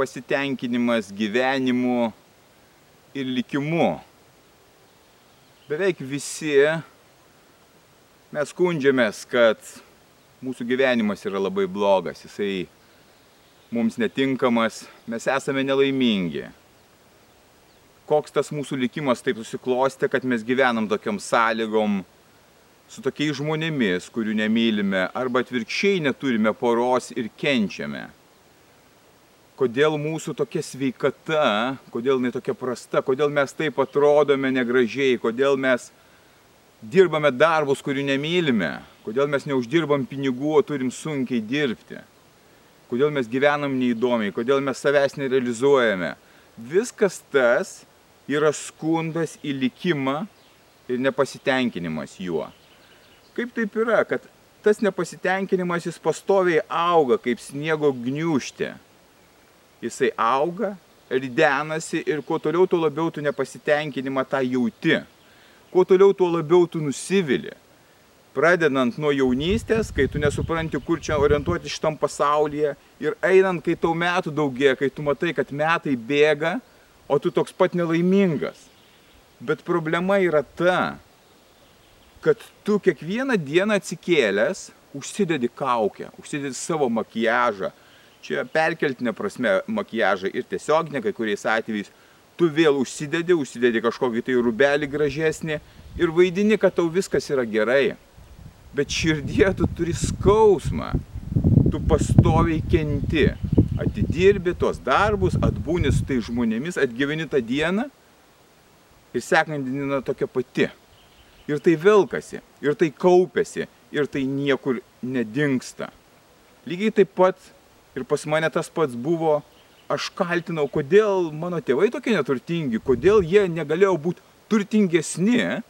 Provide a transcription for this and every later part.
Nepasitenkinimas gyvenimu ir likimu. Beveik visi mes skundžiamės, kad mūsų gyvenimas yra labai blogas, jisai mums netinkamas, mes esame nelaimingi. Koks tas mūsų likimas taip susiklostė, kad mes gyvenam tokiam sąlygom, su tokiais žmonėmis, kurių nemylime, arba atvirkščiai neturime poros ir kenčiame kodėl mūsų tokia sveikata, kodėl jinai tokia prasta, kodėl mes taip atrodome negražiai, kodėl mes dirbame darbus, kurių nemylime, kodėl mes neuždirbam pinigų, o turim sunkiai dirbti, kodėl mes gyvenam neįdomiai, kodėl mes savęs nerealizuojame. Viskas tas yra skundas į likimą ir nepasitenkinimas juo. Kaip taip yra, kad tas nepasitenkinimas jis pastoviai auga kaip sniego gniužtė jisai auga, ridenasi ir kuo toliau, tuo labiau tu nepasitenkinimą tą jauti. Kuo toliau, tuo labiau tu nusivili. Pradedant nuo jaunystės, kai tu nesupranti, kur čia orientuoti šitam pasaulyje ir einant, kai tau metų daugėja, kai tu matai, kad metai bėga, o tu toks pat nelaimingas. Bet problema yra ta, kad tu kiekvieną dieną atsikėlęs užsidedi kaukę, užsidedi savo makiažą, čia perkeltinė prasme makiažą ir tiesioginė kai kuriais atvejais, tu vėl užsidedi, užsidedi kažkokį tai rubelį gražesnį ir vaidini, kad tau viskas yra gerai. Bet širdie tu turi skausmą, tu pastoviai kenti, atidirbi tos darbus, atbūni su tai žmonėmis, atgyveni tą dieną ir sekant diena tokia pati. Ir tai velkasi, ir tai kaupiasi, ir tai niekur nedingsta. Lygiai taip pat Ir pas mane tas pats buvo, aš kaltinau, kodėl mano tėvai tokie neturtingi, kodėl jie negalėjo būti turtingesni.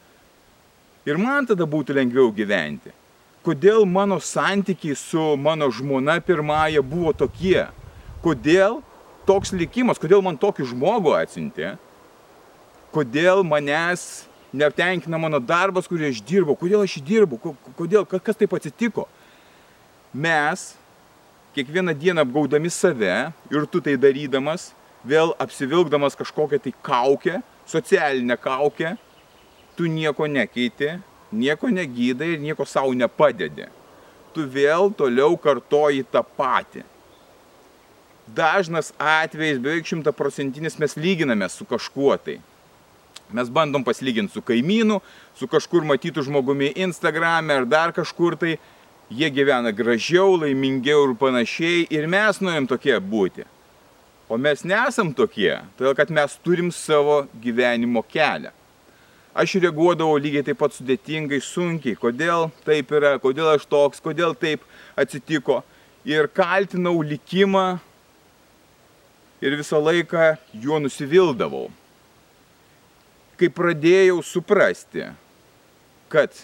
Ir man tada būtų lengviau gyventi. Kodėl mano santykiai su mano žmona pirmąją buvo tokie, kodėl toks likimas, kodėl man tokį žmogų atsintė, kodėl manęs netenkina mano darbas, kurį aš dirbau, kodėl aš jį dirbu, kodėl, kas taip atsitiko. Mes kiekvieną dieną apgaudami save ir tu tai darydamas, vėl apsivilkdamas kažkokią tai kaukę, socialinę kaukę, tu nieko nekeiti, nieko negydai ir nieko savo nepadedi. Tu vėl toliau kartoji tą patį. Dažnas atvejais, beveik šimtaprocentinis, mes lyginame su kažkuo tai. Mes bandom pasilyginti su kaimynu, su kažkur matytų žmogumi Instagram'e ar dar kažkur tai jie gyvena gražiau, laimingiau ir panašiai ir mes norim tokie būti. O mes nesam tokie, todėl kad mes turim savo gyvenimo kelią. Aš reaguodavau lygiai taip pat sudėtingai, sunkiai, kodėl taip yra, kodėl aš toks, kodėl taip atsitiko. Ir kaltinau likimą ir visą laiką juo nusivildavau. Kai pradėjau suprasti, kad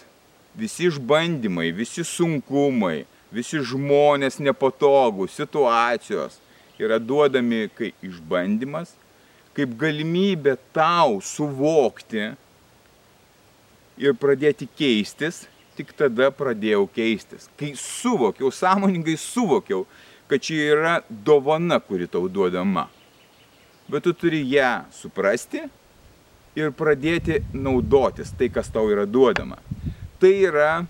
visi išbandymai, visi sunkumai, visi žmonės nepatogų, situacijos yra duodami kaip išbandymas, kaip galimybė tau suvokti ir pradėti keistis, tik tada pradėjau keistis. Kai suvokiau, sąmoningai suvokiau, kad čia yra dovana, kuri tau duodama. Bet tu turi ją suprasti ir pradėti naudotis tai, kas tau yra duodama tai yra,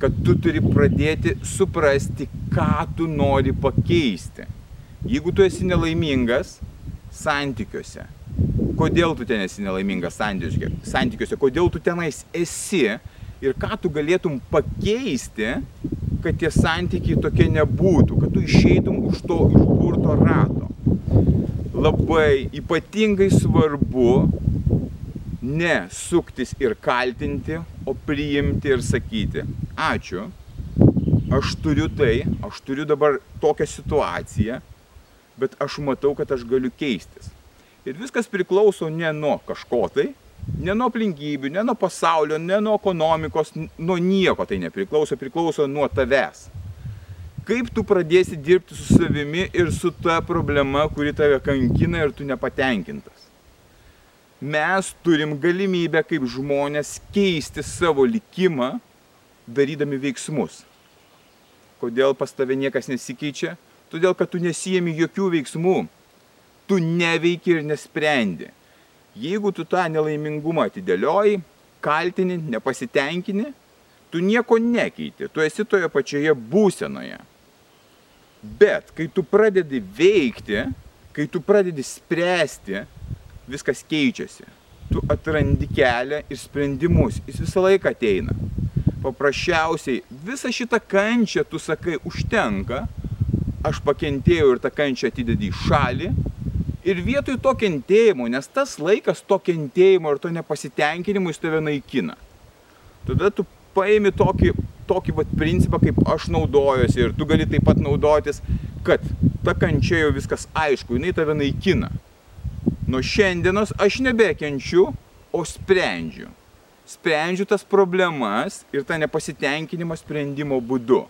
kad tu turi pradėti suprasti, ką tu nori pakeisti. Jeigu tu esi nelaimingas santykiuose, kodėl tu ten esi nelaimingas santykiuose, kodėl tu tenais esi ir ką tu galėtum pakeisti, kad tie santykiai tokie nebūtų, kad tu išeitum už to užburto rato. Labai ypatingai svarbu ne suktis ir kaltinti, o priimti ir sakyti, ačiū, aš turiu tai, aš turiu dabar tokią situaciją, bet aš matau, kad aš galiu keistis. Ir viskas priklauso ne nuo kažko tai, ne nuo aplinkybių, ne nuo pasaulio, ne nuo ekonomikos, nuo nieko tai nepriklauso, priklauso nuo tavęs. Kaip tu pradėsi dirbti su savimi ir su ta problema, kuri tave kankina ir tu nepatenkintas. Mes turim galimybę kaip žmonės keisti savo likimą, darydami veiksmus. Kodėl pas tave niekas nesikeičia? Todėl, kad tu nesijėmi jokių veiksmų. Tu neveiki ir nesprendi. Jeigu tu tą nelaimingumą atidėlioji, kaltini, nepasitenkini, tu nieko nekeiti, tu esi toje pačioje būsenoje. Bet kai tu pradedi veikti, kai tu pradedi spręsti, viskas keičiasi. Tu atrandi kelią ir sprendimus, jis visą laiką ateina. Paprasčiausiai visą šitą kančią tu sakai užtenka, aš pakentėjau ir tą kančią atidedi į šalį. Ir vietoj to kentėjimo, nes tas laikas to kentėjimo ir to nepasitenkinimo jis tave naikina. Tada tu paimi tokį, tokį vat, principą, kaip aš naudojuosi ir tu gali taip pat naudotis, kad ta kančia jau viskas aišku, jinai tave naikina. Nuo šiandienos aš nebekenčiu, o sprendžiu. Sprendžiu tas problemas ir tą nepasitenkinimą sprendimo būdu.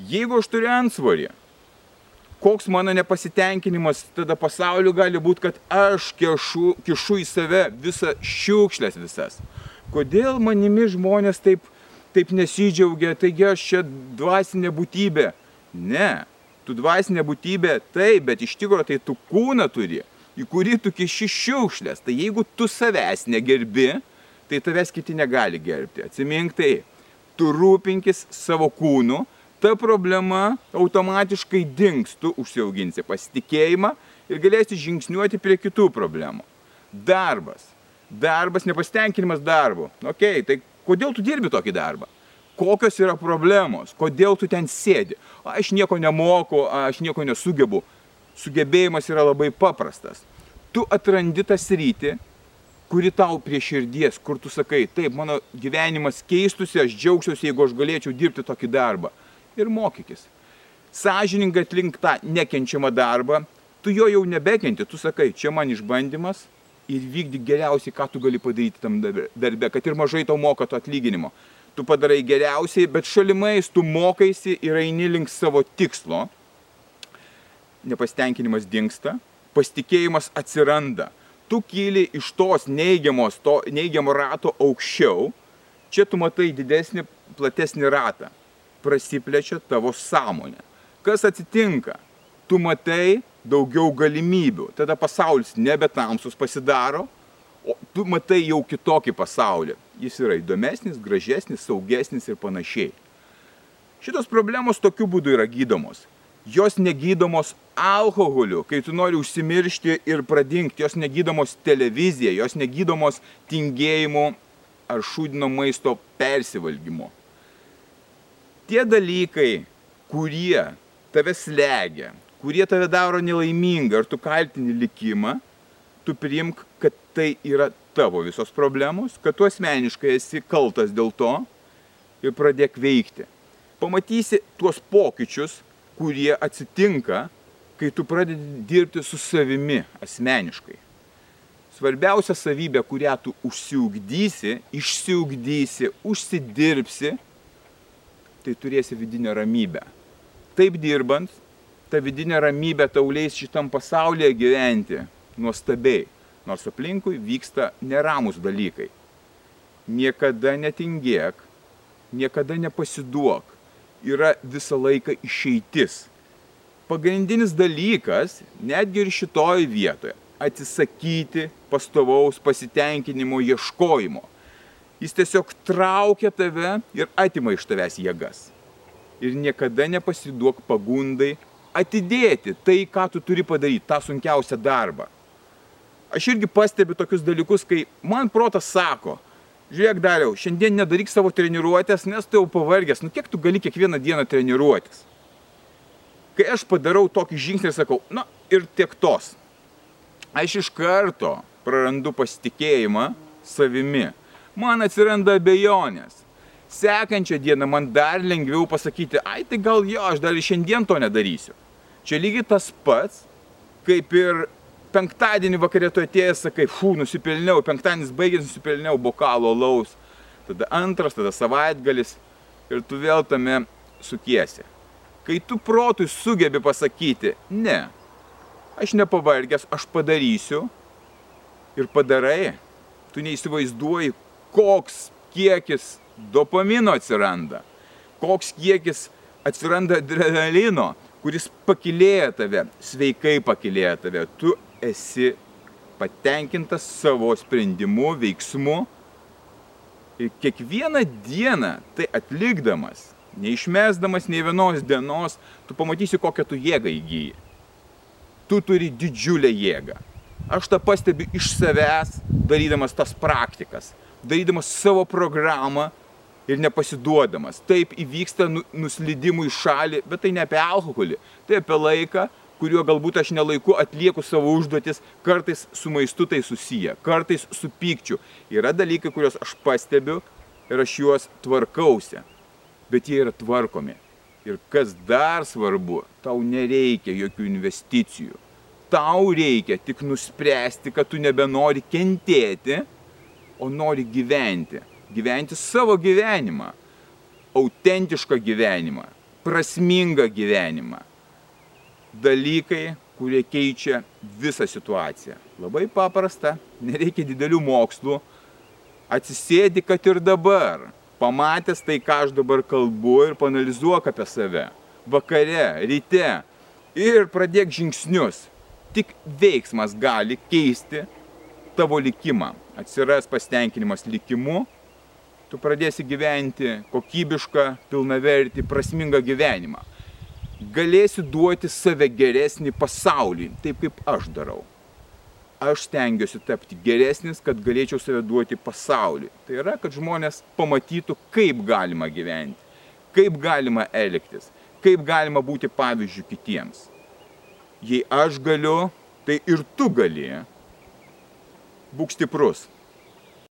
Jeigu aš turiu ansvorį, koks mano nepasitenkinimas tada pasauliu gali būti, kad aš kešu, kišu į save visą šiukšlės visas. Kodėl manimi žmonės taip, taip nesidžiaugia, taigi aš čia dvasinė būtybė. Ne, tu dvasinė būtybė, taip, bet iš tikrųjų tai tu kūną turi, į kurį tu kiši šiukšlės. Tai jeigu tu savęs negerbi, tai tavęs kiti negali gerbti. Atsimink tai, tu rūpinkis savo kūnu, ta problema automatiškai dings, tu užsiauginsi pasitikėjimą ir galėsi žingsniuoti prie kitų problemų. Darbas. Darbas, nepasitenkinimas darbu. Ok, tai kodėl tu dirbi tokį darbą? Kokios yra problemos? Kodėl tu ten sėdi? Aš nieko nemoku, aš nieko nesugebu. Sugebėjimas yra labai paprastas. Tu atrandi tą sritį, kuri tau prie širdies, kur tu sakai, taip, mano gyvenimas keistusi, aš džiaugsiuosi, jeigu aš galėčiau dirbti tokį darbą ir mokykis. Sąžiningai atlink tą nekenčiamą darbą, tu jo jau nebekenti, tu sakai, čia man išbandymas ir vykdy geriausiai, ką tu gali padaryti tam darbe, kad ir mažai tau moka to atlyginimo. Tu padarai geriausiai, bet šalimais tu mokaisi ir eini link savo tikslo. Nepastenkinimas dinksta, pasitikėjimas atsiranda. Tu kyli iš tos neigiamos, to neigiamo rato aukščiau, čia tu matai didesnį, platesnį ratą prasiplečia tavo sąmonė. Kas atsitinka? Tu matai daugiau galimybių. Tada pasaulis nebe tamsus pasidaro, o tu matai jau kitokį pasaulį. Jis yra įdomesnis, gražesnis, saugesnis ir panašiai. Šitos problemos tokiu būdu yra gydomos. Jos negydomos alkoholiu, kai tu nori užsimiršti ir pradingti, jos negydomos televizija, jos negydomos tingėjimu ar šūdino maisto persivalgymu tie dalykai, kurie tave slegia, kurie tave daro nelaimingą ir tu kaltini likimą, tu priimk, kad tai yra tavo visos problemos, kad tu asmeniškai esi kaltas dėl to ir pradėk veikti. Pamatysi tuos pokyčius, kurie atsitinka, kai tu pradedi dirbti su savimi asmeniškai. Svarbiausia savybė, kurią tu užsiugdysi, išsiugdysi, užsidirbsi, tai turėsi vidinę ramybę. Taip dirbant, ta vidinė ramybė tau leis šitam pasaulyje gyventi nuostabiai, nors aplinkui vyksta neramus dalykai. Niekada netingėk, niekada nepasiduok, yra visą laiką išeitis. Pagrindinis dalykas, netgi ir šitoj vietoje, atsisakyti pastovaus pasitenkinimo ieškojimo Jis tiesiog traukia tave ir atima iš tavęs jėgas. Ir niekada nepasiduok pagundai atidėti tai, ką tu turi padaryti, tą sunkiausią darbą. Aš irgi pastebiu tokius dalykus, kai man protas sako, žiūrėk dariau, šiandien nedaryk savo treniruotės, nes tu jau pavargęs, nu kiek tu gali kiekvieną dieną treniruotis. Kai aš padarau tokį žingsnį ir sakau, na ir tiek tos, aš iš karto prarandu pasitikėjimą savimi man atsiranda abejonės. Sekančią dieną man dar lengviau pasakyti, ai tai gal jo, aš dar ir šiandien to nedarysiu. Čia lygiai tas pats, kaip ir penktadienį vakarė tu atėjęs, sakai, fū, nusipelniau, penktadienis baigęs, nusipelniau bokalo laus, tada antras, tada savaitgalis ir tu vėl tame sukiesi. Kai tu protui sugebi pasakyti, ne, aš nepavargęs, aš padarysiu ir padarai, tu neįsivaizduoji, koks kiekis dopamino atsiranda, koks kiekis atsiranda adrenalino, kuris pakilėja tave, sveikai pakilėja tave. Tu esi patenkintas savo sprendimu, veiksmu ir kiekvieną dieną tai atlikdamas, neišmesdamas nei vienos dienos, tu pamatysi, kokią tu jėgą įgyji. Tu turi didžiulę jėgą. Aš tą pastebiu iš savęs, darydamas tas praktikas, darydamas savo programą ir nepasiduodamas. Taip įvyksta nu, nuslydimų į šalį, bet tai ne apie alkoholį, tai apie laiką, kuriuo galbūt aš nelaiku atlieku savo užduotis, kartais su maistu tai susiję, kartais su pykčiu. Yra dalykai, kuriuos aš pastebiu ir aš juos tvarkausi, bet jie yra tvarkomi. Ir kas dar svarbu, tau nereikia jokių investicijų. Tau reikia tik nuspręsti, kad tu nebenori kentėti, o nori gyventi. Gyventi savo gyvenimą. Autentišką gyvenimą. Prasmingą gyvenimą dalykai, kurie keičia visą situaciją. Labai paprasta, nereikia didelių mokslų. Atsisėdi, kad ir dabar, pamatęs tai, ką aš dabar kalbu ir panalizuok apie save. Vakare, ryte ir pradėk žingsnius. Tik veiksmas gali keisti tavo likimą. Atsiras pasitenkinimas likimu, tu pradėsi gyventi kokybišką, pilnavertį, prasmingą gyvenimą galėsiu duoti save geresnį pasaulį, taip kaip aš darau. Aš stengiuosi tapti geresnis, kad galėčiau save duoti pasaulį. Tai yra, kad žmonės pamatytų, kaip galima gyventi, kaip galima elgtis, kaip galima būti pavyzdžių kitiems. Jei aš galiu, tai ir tu gali. Būk stiprus.